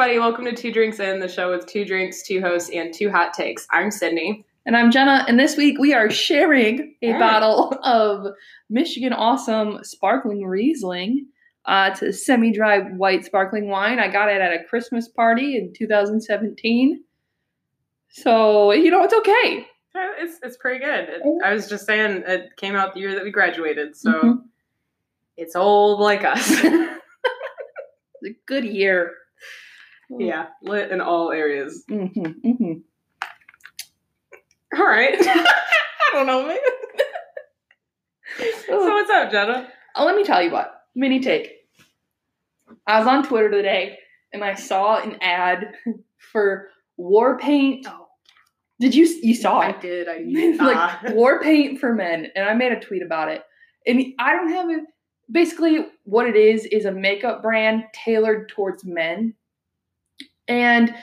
everybody. Welcome to Two Drinks In, the show with two drinks, two hosts, and two hot takes. I'm Sydney. And I'm Jenna, and this week we are sharing a bottle of Michigan Awesome Sparkling Riesling. Uh, it's a semi dry white sparkling wine. I got it at a Christmas party in 2017. So, you know, it's okay. Uh, It's it's pretty good. It- I was just saying it came out the year that we graduated, so Mhm. it's old like us. It's a good year. Yeah, lit in all areas. hmm hmm All right. I don't know, man. so what's up, Jenna? Oh, let me tell you what. Mini take. I was on Twitter today and I saw an ad for war paint. Oh, Did you you saw I it? did. I like ah. war paint for men, and I made a tweet about it. And I don't have it. Basically, what it is is a makeup brand tailored towards men. And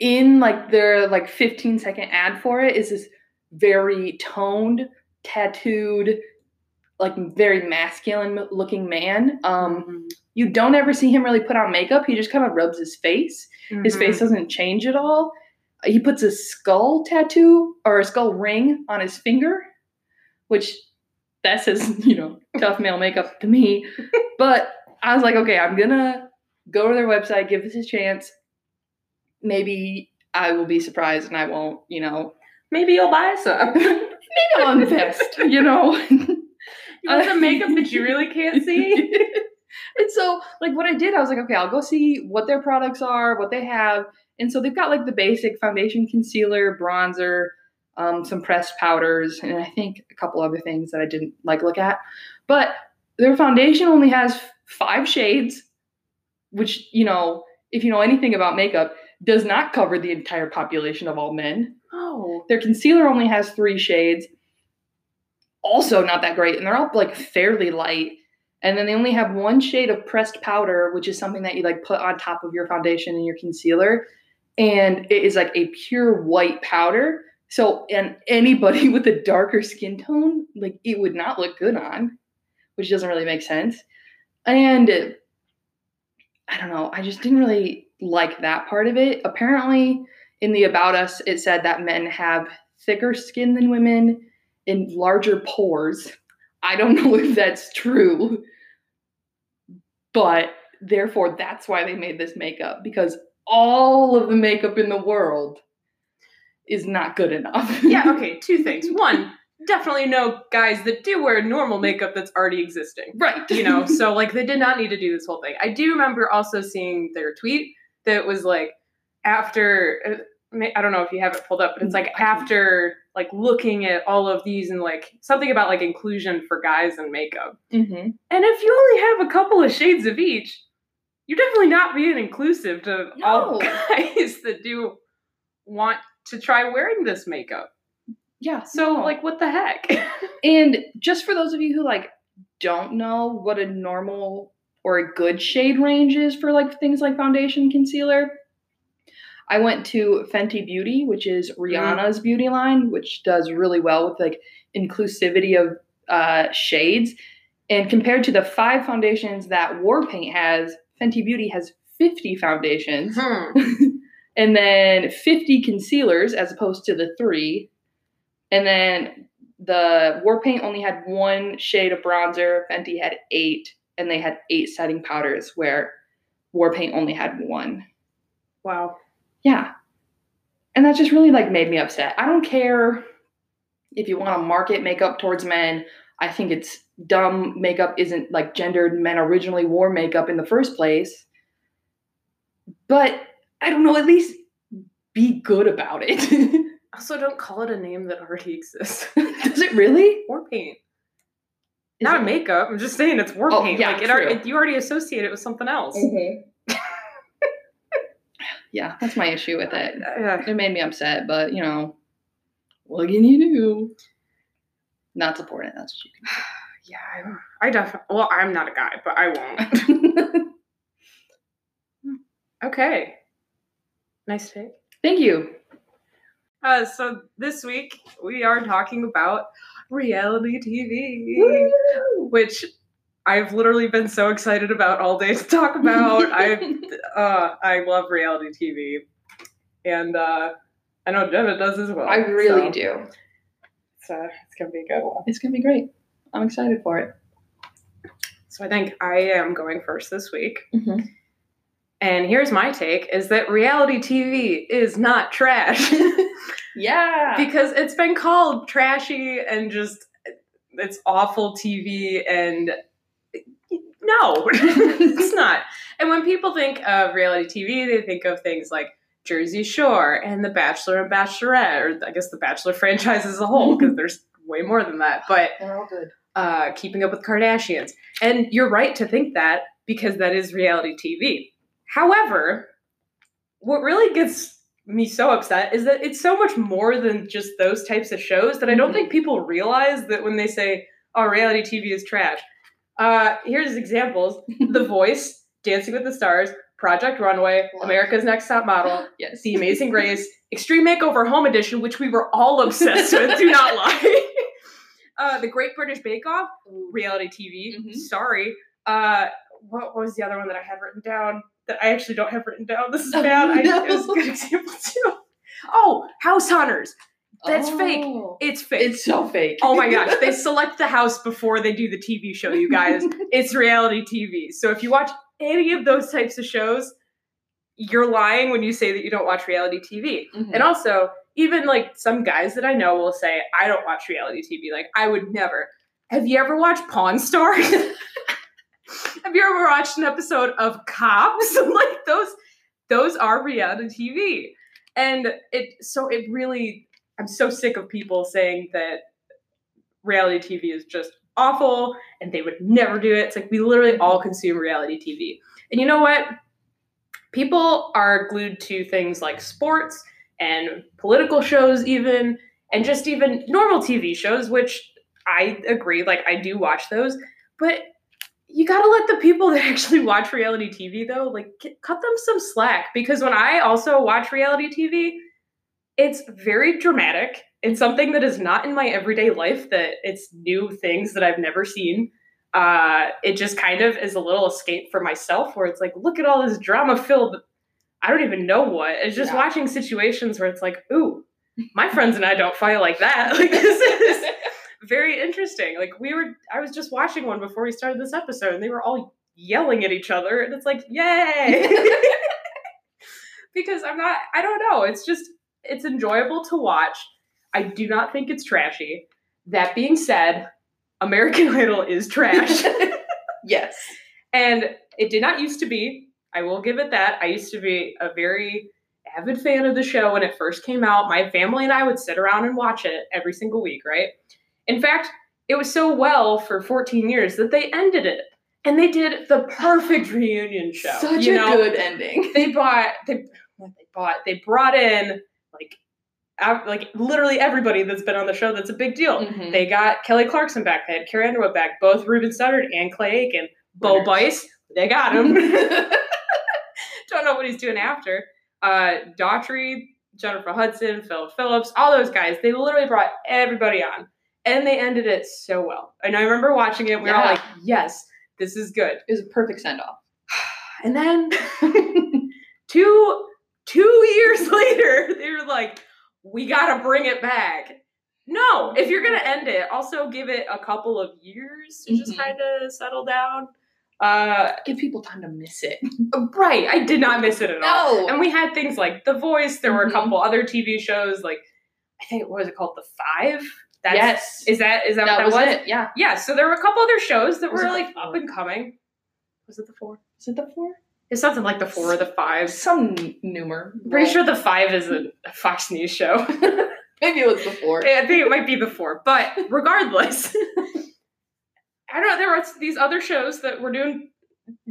in like their like 15 second ad for it is this very toned, tattooed, like very masculine looking man. Um, Mhm. you don't ever see him really put on makeup. He just kind of rubs his face. His Mhm. face doesn't change at all. He puts a skull tattoo or a skull ring on his finger, which that says, you know, tough male makeup to me. but I was like, okay, I'm gonna go to their website, give this a chance. Maybe I will be surprised and I won't, you know, Maybe you'll buy some. maybe I'll invest, you know. You want some makeup that you really can't see? and so, like, what I did, I was like, okay, I'll go see what their products are, what they have. And so they've got like the basic foundation, concealer, bronzer, um, some pressed powders, and I think a couple other things that I didn't like look at. But their foundation only has five shades, which, you know, if you know anything about makeup, does not cover the entire population of all men. Oh. Their concealer only has three shades. Also, not that great. And they're all like fairly light. And then they only have one shade of pressed powder, which is something that you like put on top of your foundation and your concealer. And it is like a pure white powder. So, and anybody with a darker skin tone, like it would not look good on, which doesn't really make sense. And I don't know, I just didn't really like that part of it. Apparently, in the About Us, it said that men have thicker skin than women and larger pores. I don't know if that's true, but therefore, that's why they made this makeup because all of the makeup in the world is not good enough. Yeah, okay, two things. One, definitely know guys that do wear normal makeup that's already existing. right. You know, so like they did not need to do this whole thing. I do remember also seeing their tweet that was like after uh, I don't know if you have it pulled up, but it's like after like looking at all of these and like something about like inclusion for guys and makeup. hmm And if you only have a couple of shades of each, you're definitely not being inclusive to all No. guys that do want to try wearing this makeup. Yeah. So, no. like, what the heck? And just for those of you who like don't know what a normal or a good shade range is for like things like foundation concealer, I went to Fenty Beauty, which is Rihanna's beauty line, which does really well with like inclusivity of uh, shades. And compared to the five foundations that War Paint has, Fenty Beauty has 50 foundations Hmm. and then 50 concealers as opposed to the three. And then the War Paint only had one shade of bronzer, Fenty had eight, and they had eight setting powders, where War Paint only had one. Wow. Yeah. And that just really like made me upset. I don't care if you want to market makeup towards men. I think it's dumb. Makeup isn't like gendered. Men originally wore makeup in the first place. But I don't know, at least be good about it. Also, don't call it a name that already exists. Does it really? war paint. Not it- makeup. I'm just saying it's war Oh, paint. yeah, like it, it, you already associate it with something else. Yeah, that's my issue with it. Uh, It made me upset, but you know, what can you do? Not support it. That's what yeah, I, I definitely. Well, I'm not a guy, but I won't. you can do. okay. Nice take. Thank you. Uh, so this week we are talking about reality TV, which I've literally been so excited about all day to talk about. I uh, I love reality TV, and uh, I know Jenna does as well. I really so do. It's, uh, it's gonna be a good one. It's gonna be great. I'm excited for it. So I think I am going first this week. Mhm. And here's my take: is that reality TV is not trash. Yeah. because it's been called trashy and just it's awful TV and no, it's not. And when people think of reality TV, they think of things like Jersey Shore and The Bachelor and Bachelorette, or I guess the Bachelor franchise as a whole, because there's way more than that. But They're all good. uh, Keeping Up with Kardashians, and you're right to think that because that is reality TV. However, what really gets me so upset is that it's so much more than just those types of shows that I don't Mhm. think people realize that when they say, "Oh, reality TV is trash." Uh, here's examples: The Voice, Dancing with the Stars, Project Runway. America's Next Top Model, Yes. The Amazing Race, Extreme Makeover Home Edition, which we were all obsessed with. Do not lie. uh, the Great British Bake Off, reality TV. Mhm. Sorry. Uh, what, what was the other one that I had written down that I actually don't have written down? This is Oh, bad. I, no. it was a good example too. Oh, House Hunters. That's fake. Oh. It's fake. It's so fake. oh my gosh, they select the house before they do the TV show, you guys. it's reality TV. So if you watch any of those types of shows, you're lying when you say that you don't watch reality TV. Mhm. And also, even like some guys that I know will say, I don't watch reality TV. Like, I would never. Have you ever watched Pawn Stars? Have you ever watched an episode of Cops? like those those are reality TV. And it so it really I'm so sick of people saying that reality TV is just awful and they would never do it. It's like we literally all consume reality TV. And you know what? People are glued to things like sports and political shows, even, and just even normal TV shows, which I agree, like, I do watch those. But you gotta let the people that actually watch reality TV, though, like, cut them some slack. Because when I also watch reality TV, it's very dramatic. It's something that is not in my everyday life, that it's new things that I've never seen uh, it just kind of is a little escape for myself where it's like, look at all this drama filled. I don't even know what. It's just Yeah. watching situations where it's like, ooh, my friends and I don't fight like that. Like this is very interesting. Like we were, I was just watching one before we started this episode, and they were all yelling at each other, and it's like, yay! because I'm not. I don't know. It's just it's enjoyable to watch. I do not think it's trashy. That being said, American Idol is trash. yes. and it did not used to be. I will give it that. I used to be a very avid fan of the show when it first came out. My family and I would sit around and watch it every single week, right? In fact, it was so well for 14 years that they ended it. And they did the perfect reunion show. Such you a know? good ending. they bought they what they bought they brought in like like literally everybody that's been on the show that's a big deal. Mhm. They got Kelly Clarkson back. They had Carrie Underwood back. Both Ruben Studdard and Clay Aiken. Bo Bice. They got him. Don't know what he's doing after. Uh, Daughtry, Jennifer Hudson, Phil Phillips, all those guys. They literally brought everybody on, and they ended it so well. And I remember watching it. We were all like, "Yes, this is good." it was a perfect send off. And then two two years later, they were like, "We gotta bring it back." No, if you're gonna end it, also give it a couple of years to just Mhm. kind of settle down. Uh, Give people time to miss it. right. I did not miss it at all. And we had things like The Voice. There were a Mhm. couple other TV shows, like I think what was it called, The Five. That's, yes. Is that is that, that, what was, that was? it. Yeah. Yeah. So there were a couple other shows that Was were like up and coming. Was it the four? Is it the four? It's something like the four or the five. Some numer. I'm pretty sure the five is a, a Fox News show. Maybe it was the four. I think it might be the four, but regardless, I don't know. There were these other shows that were doing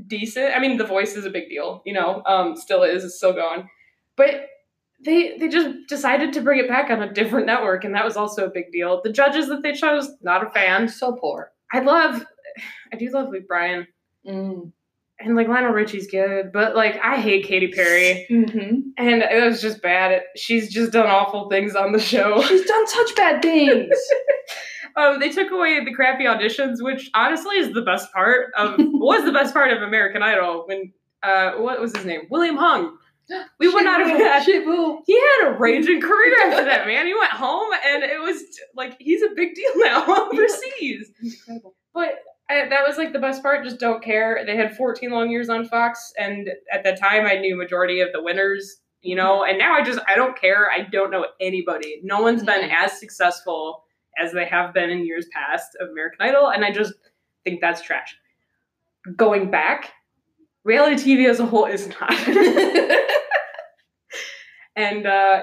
decent. I mean, The Voice is a big deal, you know, um, still is, it's still going, but they they just decided to bring it back on a different network, and that was also a big deal. The judges that they chose, not a fan. so poor. I love, I do love Luke Bryan, Mm. and like Lionel Richie's good, but like I hate Katy Perry. Mm-hmm. And it was just bad. She's just done awful things on the show. She's done such bad things. um, they took away the crappy auditions, which honestly is the best part of was the best part of American Idol when uh, what was his name? William Hung. We would not have had. Shibu. He had a raging career after that, man. He went home, and it was like he's a big deal now overseas. Incredible. But I, that was like the best part. Just don't care. They had 14 long years on Fox, and at that time, I knew majority of the winners. You know, and now I just I don't care. I don't know anybody. No one's been Mhm. as successful as they have been in years past of American Idol, and I just think that's trash. Going back, reality TV as a whole is not. and uh,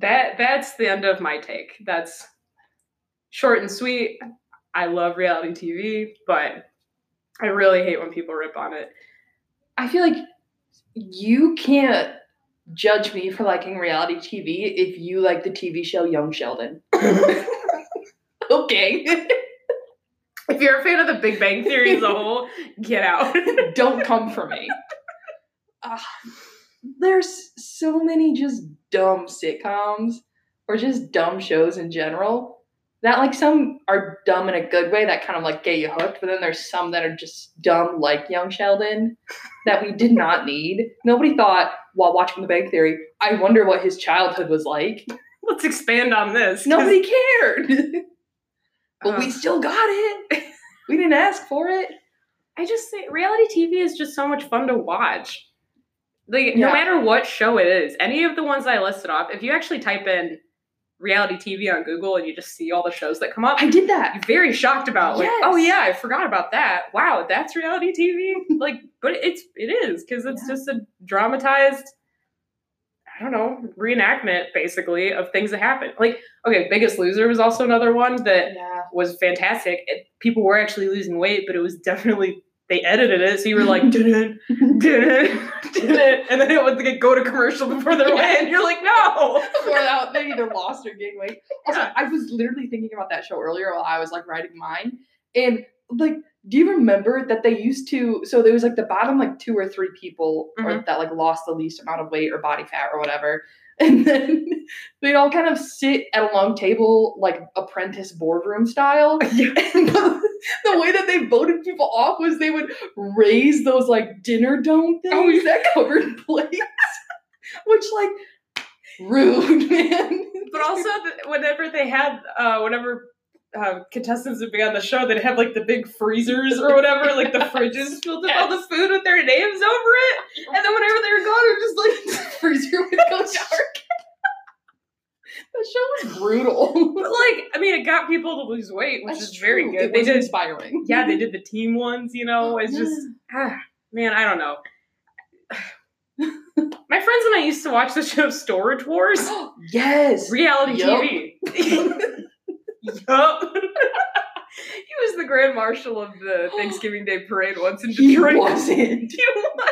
that that's the end of my take. That's short and sweet. I love reality TV, but I really hate when people rip on it. I feel like you can't judge me for liking reality TV if you like the TV show Young Sheldon. okay. If you're a fan of The Big Bang Theory as a whole, get out. Don't come for me. Ah, there's so many just dumb sitcoms or just dumb shows in general that like some are dumb in a good way that kind of like get you hooked, but then there's some that are just dumb like Young Sheldon that we did not need. Nobody thought while watching The Big Theory, I wonder what his childhood was like. Let's expand on this. Nobody cared. but uh, we still got it. We didn't ask for it. I just think reality TV is just so much fun to watch. Like no matter what show it is, any of the ones I listed off, if you actually type in reality TV on Google and you just see all the shows that come up, I did that. you're very shocked about like, oh, Yes. oh yeah, I forgot about that. Wow, that's reality TV. like, but it's it is because it's Yeah. just a dramatized, I don't know, reenactment basically of things that happen. Like, okay, Biggest Loser was also another one that Yeah. was fantastic. It, people were actually losing weight, but it was definitely they edited it, so you were like, did it, did it, did it, and then it would like, go to commercial before their Yeah. win. You're like, no. that they either lost or gained weight. Also, Yeah. I was literally thinking about that show earlier while I was like writing mine. And like, do you remember that they used to so there was like the bottom like two or three people or mm-hmm. that like lost the least amount of weight or body fat or whatever. And then they'd all kind of sit at a long table, like apprentice boardroom style. And the, way that they voted people off was they would raise those like dinner dome things Oh, yeah. that covered plates, which like rude, man. But also, whenever they had, uh, whenever uh, contestants would be on the show, they'd have like the big freezers or whatever, like the fridges filled with all the food with their names over it. And then whenever they were gone, it was just like, freezer would go dark. The show was brutal. but like, I mean, it got people to lose weight, which That's is very true. good. It they did, inspiring. yeah, they did the team ones. You know, it's just, ah, man, I don't know. My friends and I used to watch the show Storage Wars. yes. reality. TV. yup. he was the grand marshal of the Thanksgiving Day parade once in He Detroit. wasn't. He was.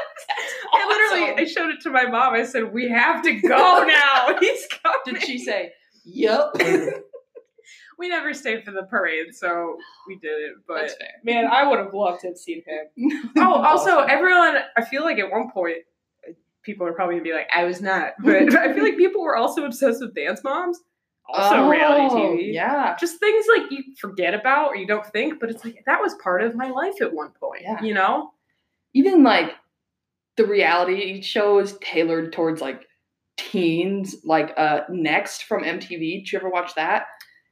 I literally, I showed it to my mom. I said, "We have to go now. He's coming." Did she say, "Yep"? We never stayed for the parade, so we did it. But That's fair. man, I would have loved to have seen him. Oh, also, everyone. I feel like at one point, people are probably gonna be like, "I was not," but I feel like people were also obsessed with Dance Moms. Also, oh, reality Oh, TV. Yeah. just things like you forget about or you don't think, but it's like that was part of my life at one point. Yeah. You know? Even like the reality show is tailored towards like teens, like uh Next from MTV. Did you ever watch that?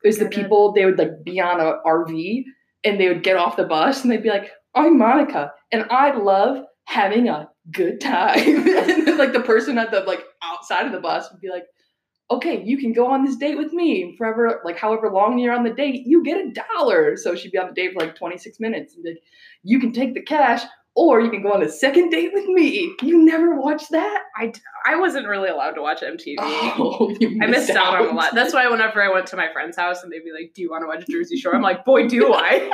It was the people they would like be on a RV and they would get off the bus and they'd be like, "I'm Monica and I love having a good time." and then like the person at the like outside of the bus would be like, "Okay, you can go on this date with me forever, like however long you're on the date, you get a dollar." So she'd be on the date for like 26 minutes and be like, "You can take the cash." Or you can go on a second date with me. You never watched that? I I wasn't really allowed to watch MTV. Oh, you I missed out on a lot. That's why whenever I went to my friend's house and they'd be like, "Do you want to watch Jersey Shore?" I'm like, "Boy, do I!"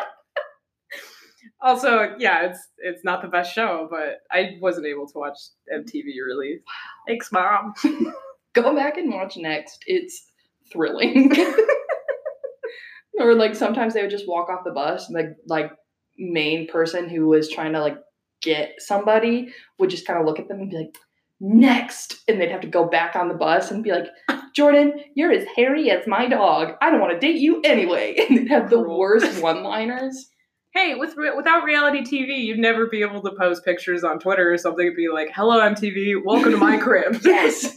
also, yeah, it's it's not the best show, but I wasn't able to watch MTV really. Thanks, mom. go back and watch next. It's thrilling. or like sometimes they would just walk off the bus and like like main person who was trying to like get somebody would just kind of look at them and be like, next. And they'd have to go back on the bus and be like, Jordan, you're as hairy as my dog. I don't want to date you anyway. And they'd have the worst one liners. Hey, with without reality TV, you'd never be able to post pictures on Twitter or something and be like, "Hello MTV, welcome to my crib." Yes.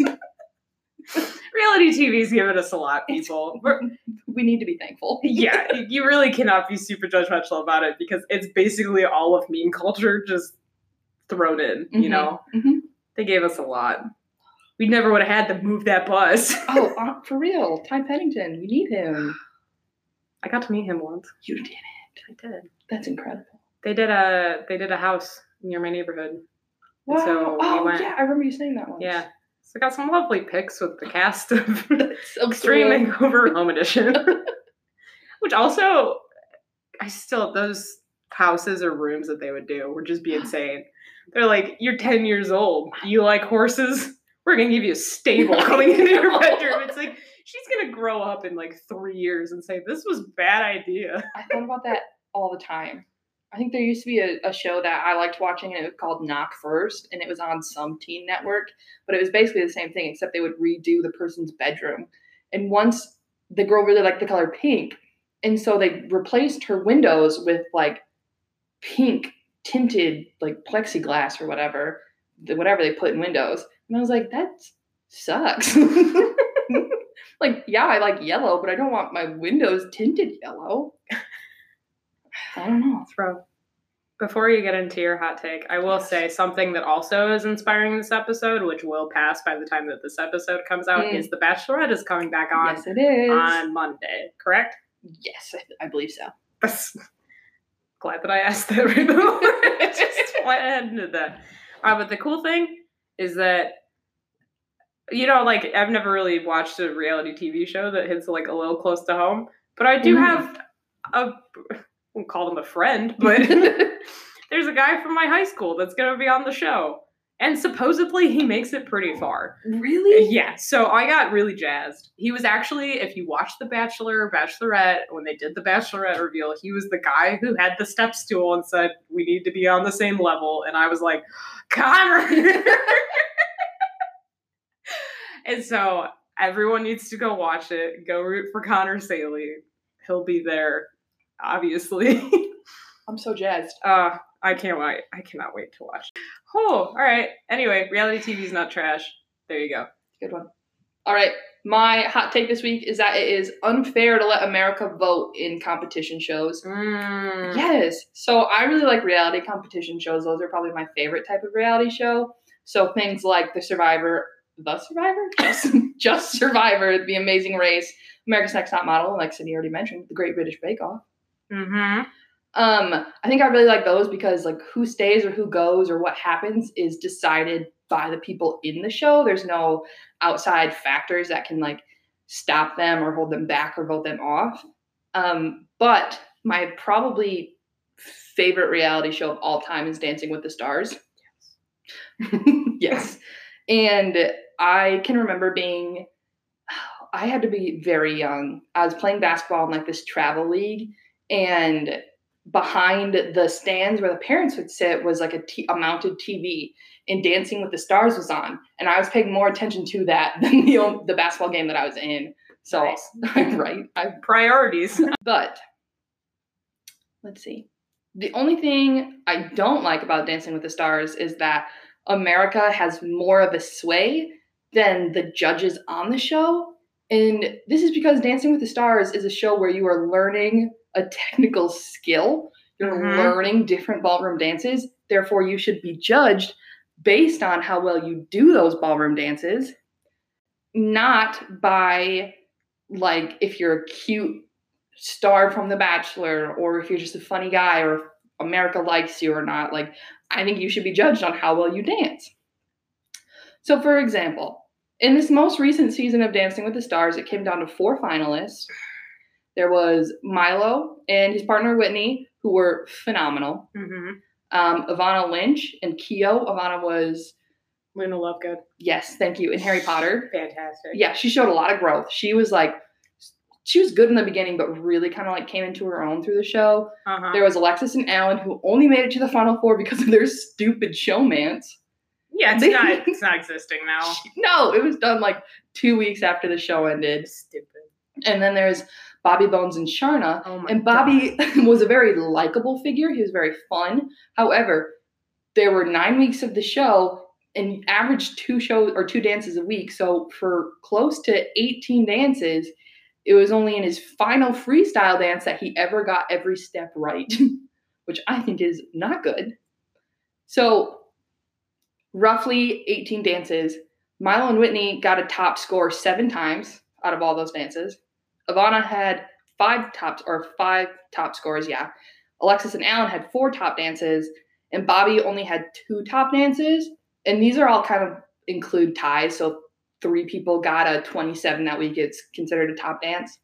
reality TV's given us a lot, people. We're- we need to be thankful. yeah, you really cannot be super judgmental about it because it's basically all of meme culture just thrown in. You Mhm, know, mhm. they gave us a lot. We never would have had to move that bus. Oh, uh, for real. Ty Pennington. We need him. I got to meet him once. You did it. I did. That's incredible. They did a they did a house near my neighborhood. Wow. so we oh, went- yeah. I remember you saying that once. Yeah. So I got some lovely pics with the cast of so Extreme cool. Makeover Home Edition. Which also, I still, those houses or rooms that they would do would just be insane. They're like, you're 10 years old. You like horses? We're going to give you a stable coming into your bedroom. It's like, she's going to grow up in like three years and say, this was a bad idea. I thought about that all the time. I think there used to be a, a show that I liked watching, and it was called Knock First, and it was on some teen network. But it was basically the same thing, except they would redo the person's bedroom. And once the girl really liked the color pink, and so they replaced her windows with like pink tinted like plexiglass or whatever, the, whatever they put in windows. And I was like, that sucks. like, yeah, I like yellow, but I don't want my windows tinted yellow. I don't know. Throw. Before you get into your hot take, I will say something that also is inspiring this episode, which will pass by the time that this episode comes out, Mm. is The Bachelorette is coming back on Yes, it is. on Monday, correct? yes, I, I believe so. That's- Glad that I asked that right before. I just went ahead and did that. Uh, but the cool thing is that, you know, like I've never really watched a reality TV show that hits like a little close to home, but I do Mhm. have a, won't call him a friend, but there's a guy from my high school that's going to be on the show. And supposedly he makes it pretty far. really? Yeah, so I got really jazzed. He was actually, if you watch The Bachelor or Bachelorette, when they did the Bachelorette reveal, he was the guy who had the step stool and said, We need to be on the same level. And I was like, Connor! and so everyone needs to go watch it. Go root for Connor Saeli. He'll be there, obviously. I'm so jazzed. uh, I can't wait. I cannot wait to watch. Oh, all right. Anyway, reality TV is not trash. There you go. Good one. All right. My hot take this week is that it is unfair to let America vote in competition shows. Mm. Yes. So I really like reality competition shows. Those are probably my favorite type of reality show. So things like The Survivor, The Survivor? Just, Just Survivor, The Amazing Race, America's Next Top Model, like Cindy already mentioned, The Great British Bake Off. Mm-hmm. Um, I think I really like those because like who stays or who goes or what happens is decided by the people in the show. There's no outside factors that can like stop them or hold them back or vote them off. Um, but my probably favorite reality show of all time is Dancing with the Stars. yes. And I can remember being I had to be very young. I was playing basketball in like this travel league and behind the stands where the parents would sit was like a, t- a mounted TV, and Dancing with the Stars was on, and I was paying more attention to that than the o- the basketball game that I was in. So, Nice. right, I, Priorities. but let's see. The only thing I don't like about Dancing with the Stars is that America has more of a sway than the judges on the show. And this is because Dancing with the Stars is a show where you are learning a technical skill. You're Mhm. learning different ballroom dances. Therefore, you should be judged based on how well you do those ballroom dances, not by like if you're a cute star from The Bachelor or if you're just a funny guy or if America likes you or not. Like, I think you should be judged on how well you dance. So, for example, in this most recent season of Dancing with the Stars, it came down to four finalists. There was Milo and his partner Whitney, who were phenomenal. mm-hmm. Um, Evanna Lynch and Keo. Evanna was, Luna Lovegood. yes, thank you, And Harry Potter. Fantastic. Yeah, she showed a lot of growth. She was like, she was good in the beginning, but really kind of like came into her own through the show. Uh-huh. There was Alexis and Alan, who only made it to the final four because of their stupid showmance. Yeah, it's not it's not existing now. No, it was done like two weeks after the show ended. Stupid. And then there's Bobby Bones and Sharna. Oh And Bobby was a very likable figure. He was very fun. However, there were nine weeks of the show and averaged two shows or two dances a week. So for close to 18 dances, it was only in his final freestyle dance that he ever got every step right, which I think is not good. So roughly 18 dances. Milo and Whitney got a top score seven times out of all those dances. Evanna had five tops or five top scores, yeah. Alexis and Alan had four top dances, and Bobby only had two top dances. And these are all kind of include ties. So three people got a 27 that week. It's considered a top dance.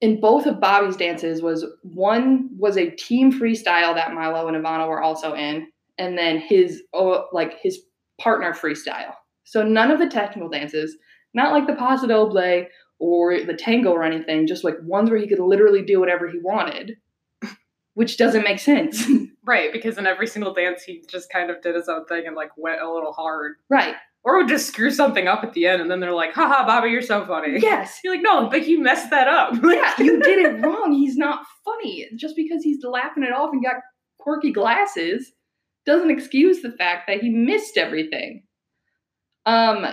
In both of Bobby's dances was one was a team freestyle that Milo and Evanna were also in, and then his oh, like his partner freestyle. So none of the technical dances, not like the Paso Doble or the tango or anything, just like ones where he could literally do whatever he wanted, which doesn't make sense. Right, because in every single dance he just kind of did his own thing and like went a little hard. right. Or would just screw something up at the end and then they're like, haha, Bobby, you're so funny. Yes. You're like, no, but you messed that up. Yeah, you did it wrong. He's not funny. Just because he's laughing it off and got quirky glasses doesn't excuse the fact that he missed everything. Um,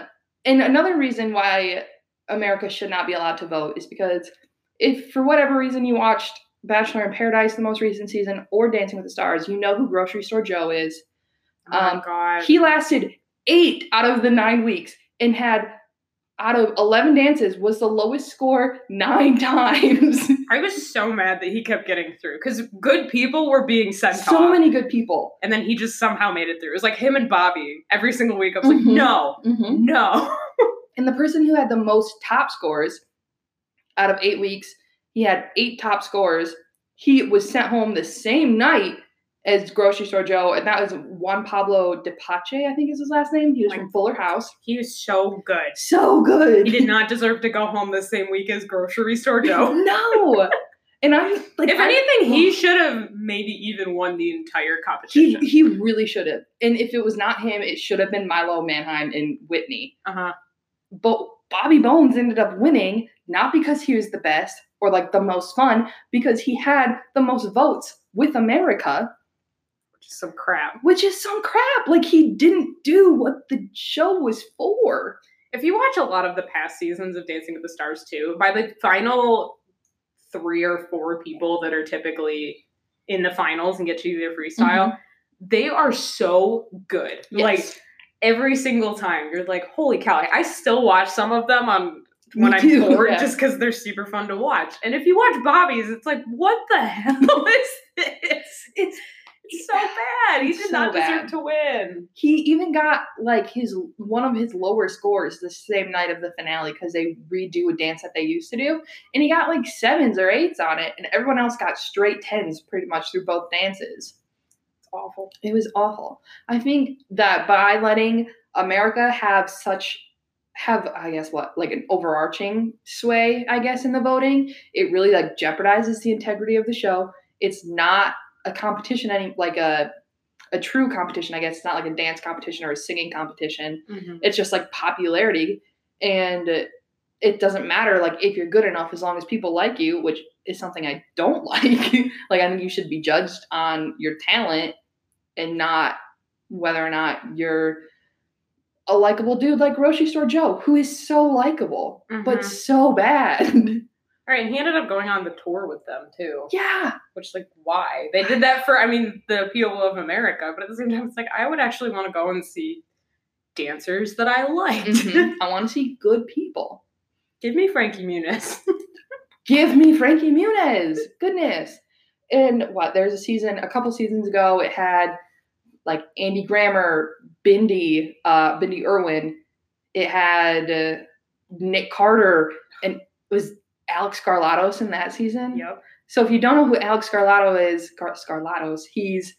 and another reason why America should not be allowed to vote is because if for whatever reason you watched Bachelor in Paradise, the most recent season, or Dancing with the Stars, you know who Grocery Store Joe is. Oh my Um, god. He lasted eight out of the nine weeks and had out of 11 dances was the lowest score nine times. I was so mad that he kept getting through because good people were being sent so off. many good people. and then he just somehow made it through. It was like him and Bobby every single week. I was like, Mhm. no, no. And the person who had the most top scores out of eight weeks, he had eight top scores. He was sent home the same night as Grocery Store Joe, and that was Juan Pablo Di Pace, I think is his last name. He was My from Fuller House. He was so good. So good. He did not deserve to go home the same week as Grocery Store Joe. no. And I like if I- anything, he should have maybe even won the entire He competition. he really should have. And if it was not him, it should have been Milo Manheim and Whitney. Uh huh. But Bobby Bones ended up winning not because he was the best or like the most fun, because he had the most votes with America, Which is some crap. which is some crap. Like he didn't do what the show was for. If you watch a lot of the past seasons of Dancing with the Stars too, by the final three or four people that are typically in the finals and get to do their freestyle, mm-hmm. they are so good. Like Yes. Every single time, you're like, holy cow! Like, I still watch some of them on when Me I'm too, bored, yeah. just because they're super fun to watch. And if you watch Bobby's, it's like, what the hell is this? It's It's so bad. He did so not deserve bad. to win. he even got like his one of his lower scores the same night of the finale because they redo a dance that they used to do and he got like sevens or eights on it and everyone else got straight tens pretty much through both dances awful. it was awful. I think that by letting america have such have i guess what like an overarching sway i guess in the voting it really like jeopardizes the integrity of the show. It's not a competition any like a a true competition i guess. It's not like a dance competition or a singing competition. Mm-hmm. It's just like popularity. And it doesn't matter like if you're good enough as long as people like you which is something i don't like. Like i think you should be judged on your talent and not whether or not you're a likable dude like grocery store joe who is so likable but Mhm. so bad All right, and he ended up going on the tour with them too. yeah Which, like, why? They did that for, I mean, the appeal of America, but at the same time, it's like, I would actually want to go and see dancers that I liked. Mhm. i want to see good people Give me Frankie Muniz. Give me Frankie Muniz. Goodness. And what? There's a season, a couple seasons ago, it had like Andy Grammer, Bindi, uh, Bindi Irwin. It had uh, Nick Carter, and it was Alex Skarlatos in that season. yep. So if you don't know who Alex Scarlato is, Gar- Skarlatos, he's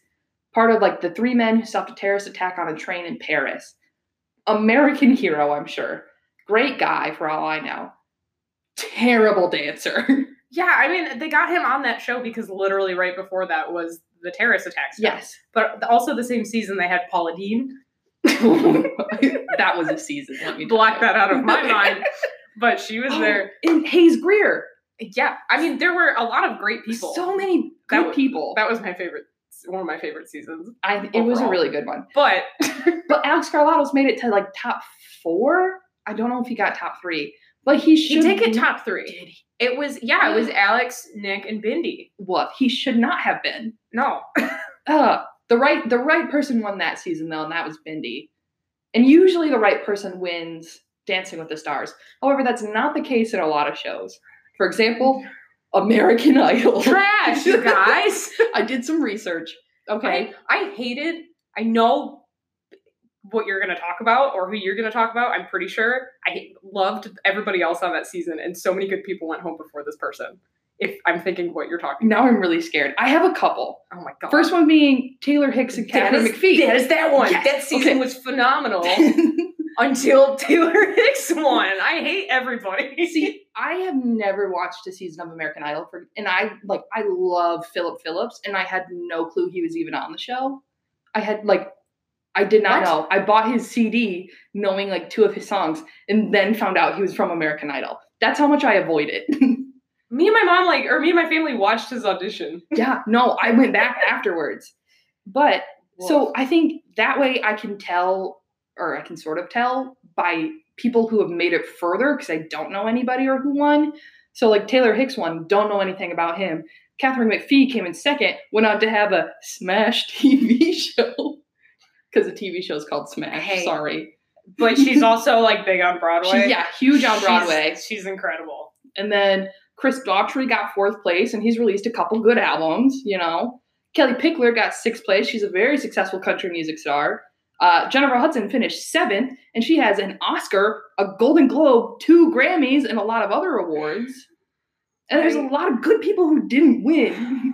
part of like the three men who stopped a terrorist attack on a train in Paris. American hero, I'm sure. Great guy for all I know. Terrible dancer. Yeah, I mean, they got him on that show because literally right before that was the terrorist attacks. yes. But also the same season, they had Paula Deen. that was a season. Let me Block that out of my mind. But she was Oh, there. And Hayes Grier. Yeah, I mean, there were a lot of great people. So many That good w- people. that was my favorite, one of my favorite seasons. I, it was a really good one. But But Alex Skarlatos made it to like top four. I don't know if he got top three, but he he should did get top three. Did he? It was yeah, it was Alex, Nick, and Bindi. What he should not have been. No, Uh, the right the right person won that season though, and that was Bindi. And usually the right person wins Dancing with the Stars. However, that's not the case in a lot of shows. For example, American Idol. trash, you guys. I did some research. Okay. I, I hated. I know what you're going to talk about or who you're going to talk about. I'm pretty sure. I loved everybody else on that season, and so many good people went home before this person. If I'm thinking what you're talking. Now I'm really scared. I have a couple. Oh my god. First one being Taylor Hicks and Katharine McPhee. That is that one. Yes, That season okay. was phenomenal until Taylor Hicks won. I hate everybody. See, I have never watched a season of American Idol for, and I like I love Philip Phillips, and I had no clue he was even on the show. I had like I did not What? know. I bought his CD knowing like two of his songs, and then found out he was from American Idol. That's how much I avoid it. me and my mom like, or me and my family watched his audition. yeah, no, I went back afterwards. But so I think that way I can tell, or I can sort of tell by people who have made it further because I don't know anybody or who won. So like Taylor Hicks won, don't know anything about him. Katharine McPhee came in second, went on to have a Smash TV show because the TV show is called Smash. Hey. Sorry, but she's also like big on Broadway. She's, yeah, huge on She's- Broadway. She's, incredible. And then Chris Daughtry got fourth place, and he's released a couple good albums, you know. Kellie Pickler got sixth place. She's a very successful country music star. Uh, Jennifer Hudson finished seventh, and she has an Oscar, a Golden Globe, two Grammys, and a lot of other awards. And there's a lot of good people who didn't win,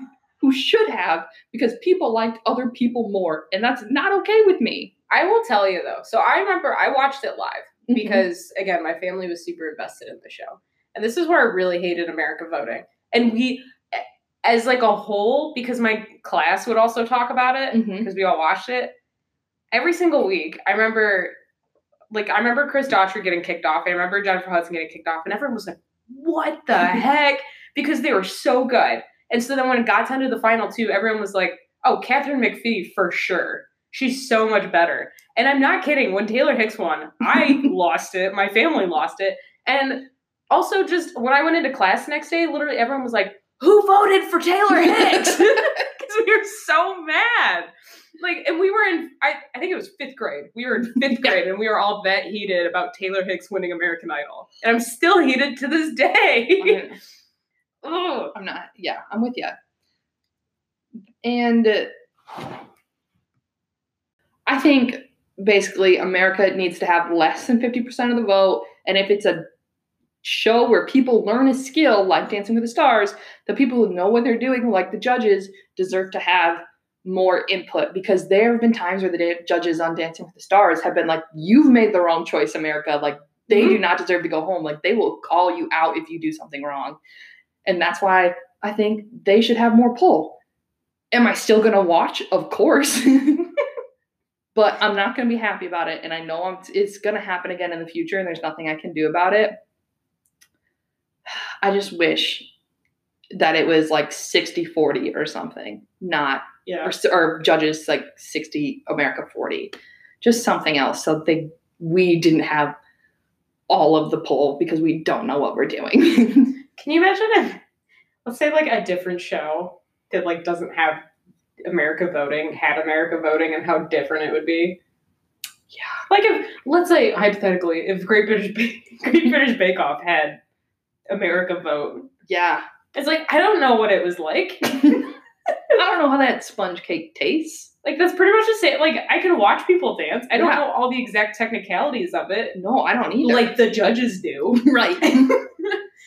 who should have, because people liked other people more, and that's not okay with me. I will tell you though. So I remember I watched it live Mm-hmm. because again, my family was super invested in the show. And this is where I really hated America voting. And we as like a whole, because my class would also talk about it, because we all watched it. Every single week, I remember like I remember Chris Daughtry getting kicked off. I remember Jennifer Hudson getting kicked off, and everyone was like, what the heck? Because they were so good. And so then when it got down to the final two, everyone was like, oh, Katharine McPhee for sure. She's so much better. And I'm not kidding. When Taylor Hicks won, I lost it. My family lost it. And also, just when I went into class the next day, literally everyone was like, who voted for Taylor Hicks? Because we were so mad. Like, and we were in, I, I think it was fifth grade. We were in fifth grade and we were all that heated about Taylor Hicks winning American Idol. And I'm still heated to this day. I'm- I'm not. Yeah, I'm with you. And I think basically America needs to have less than 50% of the vote. And if it's a show where people learn a skill like Dancing with the Stars, the people who know what they're doing, like the judges, deserve to have more input because there have been times where the judges on Dancing with the Stars have been like, You've made the wrong choice, America. Like, they mm-hmm. do not deserve to go home. Like, they will call you out if you do something wrong. And that's why I think they should have more pull. Am I still going to watch? Of course. but I'm not going to be happy about it. And I know I'm, it's going to happen again in the future, and there's nothing I can do about it. I just wish that it was like 60 40 or something, not, Yeah. or, or judges like 60 America 40. Just something else so they we didn't have all of the pull because we don't know what we're doing. Can you imagine if, let's say, like a different show that like doesn't have America voting had America voting, and how different it would be? Yeah. Like if, let's say hypothetically, if Great British Ba- Great British Bake Off had America vote, yeah. it's like I don't know what it was like. I don't know how that sponge cake tastes. like that's pretty much the same. Like I can watch people dance. I don't Yeah. know all the exact technicalities of it, No, I don't either. like the judges do. right.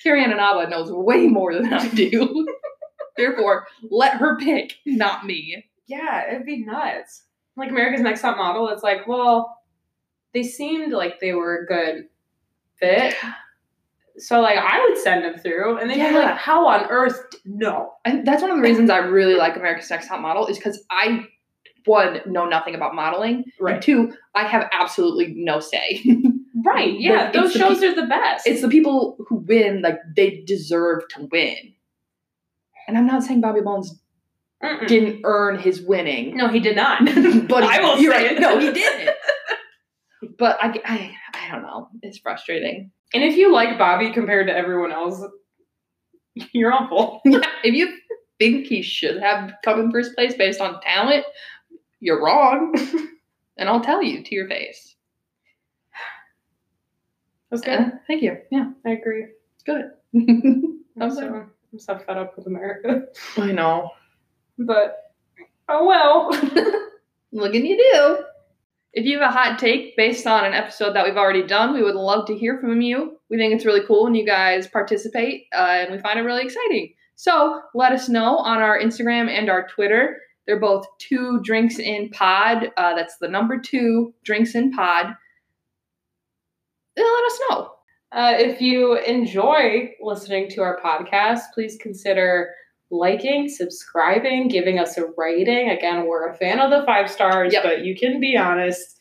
Carrie Ann Inaba knows way more than I do. Therefore, let her pick, not me. Yeah, it'd be nuts. Like America's Next Top Model, it's like, well, they seemed like they were a good fit. So like I would send them through and they'd be Yeah. like, how on earth no. I, that's one of the reasons I really like America's Next Top Model is because I one know nothing about modeling, Right. and two, I have absolutely no say. Right. Yeah. Like, those shows pe- are the best. it's the people who win, like they deserve to win. And I'm not saying Bobby Bones Mm-mm. didn't earn his winning, No, he did not. but I will say right. it. No, he didn't. but I, I, I don't know. It's frustrating. And if you like Bobby compared to everyone else, you're awful. Yeah, if you think he should have come in first place based on talent, you're wrong. and I'll tell you to your face. That's good. Uh, thank you. Yeah, I agree. it's good. I'm I'm so, I'm so fed up with America. I know. But oh well. Look at you do. If you have a hot take based on an episode that we've already done, we would love to hear from you. We think it's really cool when you guys participate, uh, and we find it really exciting. So let us know on our Instagram and our Twitter. They're both two drinks in pod. Uh, that's the number two drinks in pod. And let us know. Uh, if you enjoy listening to our podcast, please consider liking, subscribing, giving us a rating. Again, we're a fan of the five stars, Yep. but you can be honest,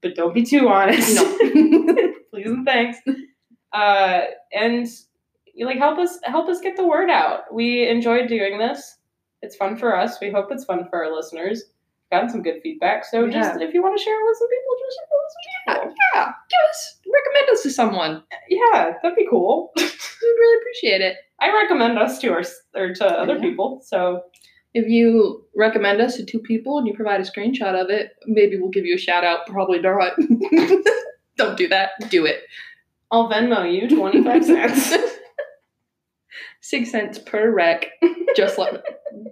but don't be too honest. No. please and thanks. Uh, and you like help us help us get the word out. We enjoy doing this. It's fun for us. We hope it's fun for our listeners. Gotten some good feedback. So We just if you want to share it with some people, just share it with some people. yeah, give us recommend us to someone. Yeah, that'd be cool. We'd really appreciate it. I recommend us to our or to other Yeah. people. So If you recommend us to two people and you provide a screenshot of it, maybe we'll give you a shout out. Probably not. Don't do that. Do it. I'll Venmo you twenty five cents. Six cents per rec. Just let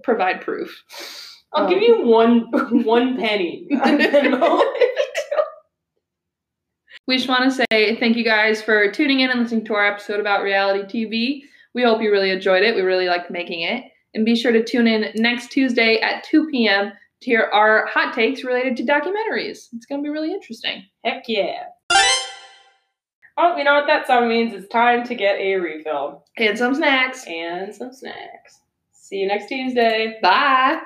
provide proof. I'll Um, give you one one penny. We just want to say thank you guys for tuning in and listening to our episode about reality TV. We hope you really enjoyed it. We really liked making it. And be sure to tune in next Tuesday at 2 p.m. to hear our hot takes related to documentaries. It's going to be really interesting. Heck yeah. Oh, you know what that song means? It's time to get a refill And some snacks. and some snacks. See you next Tuesday. Bye.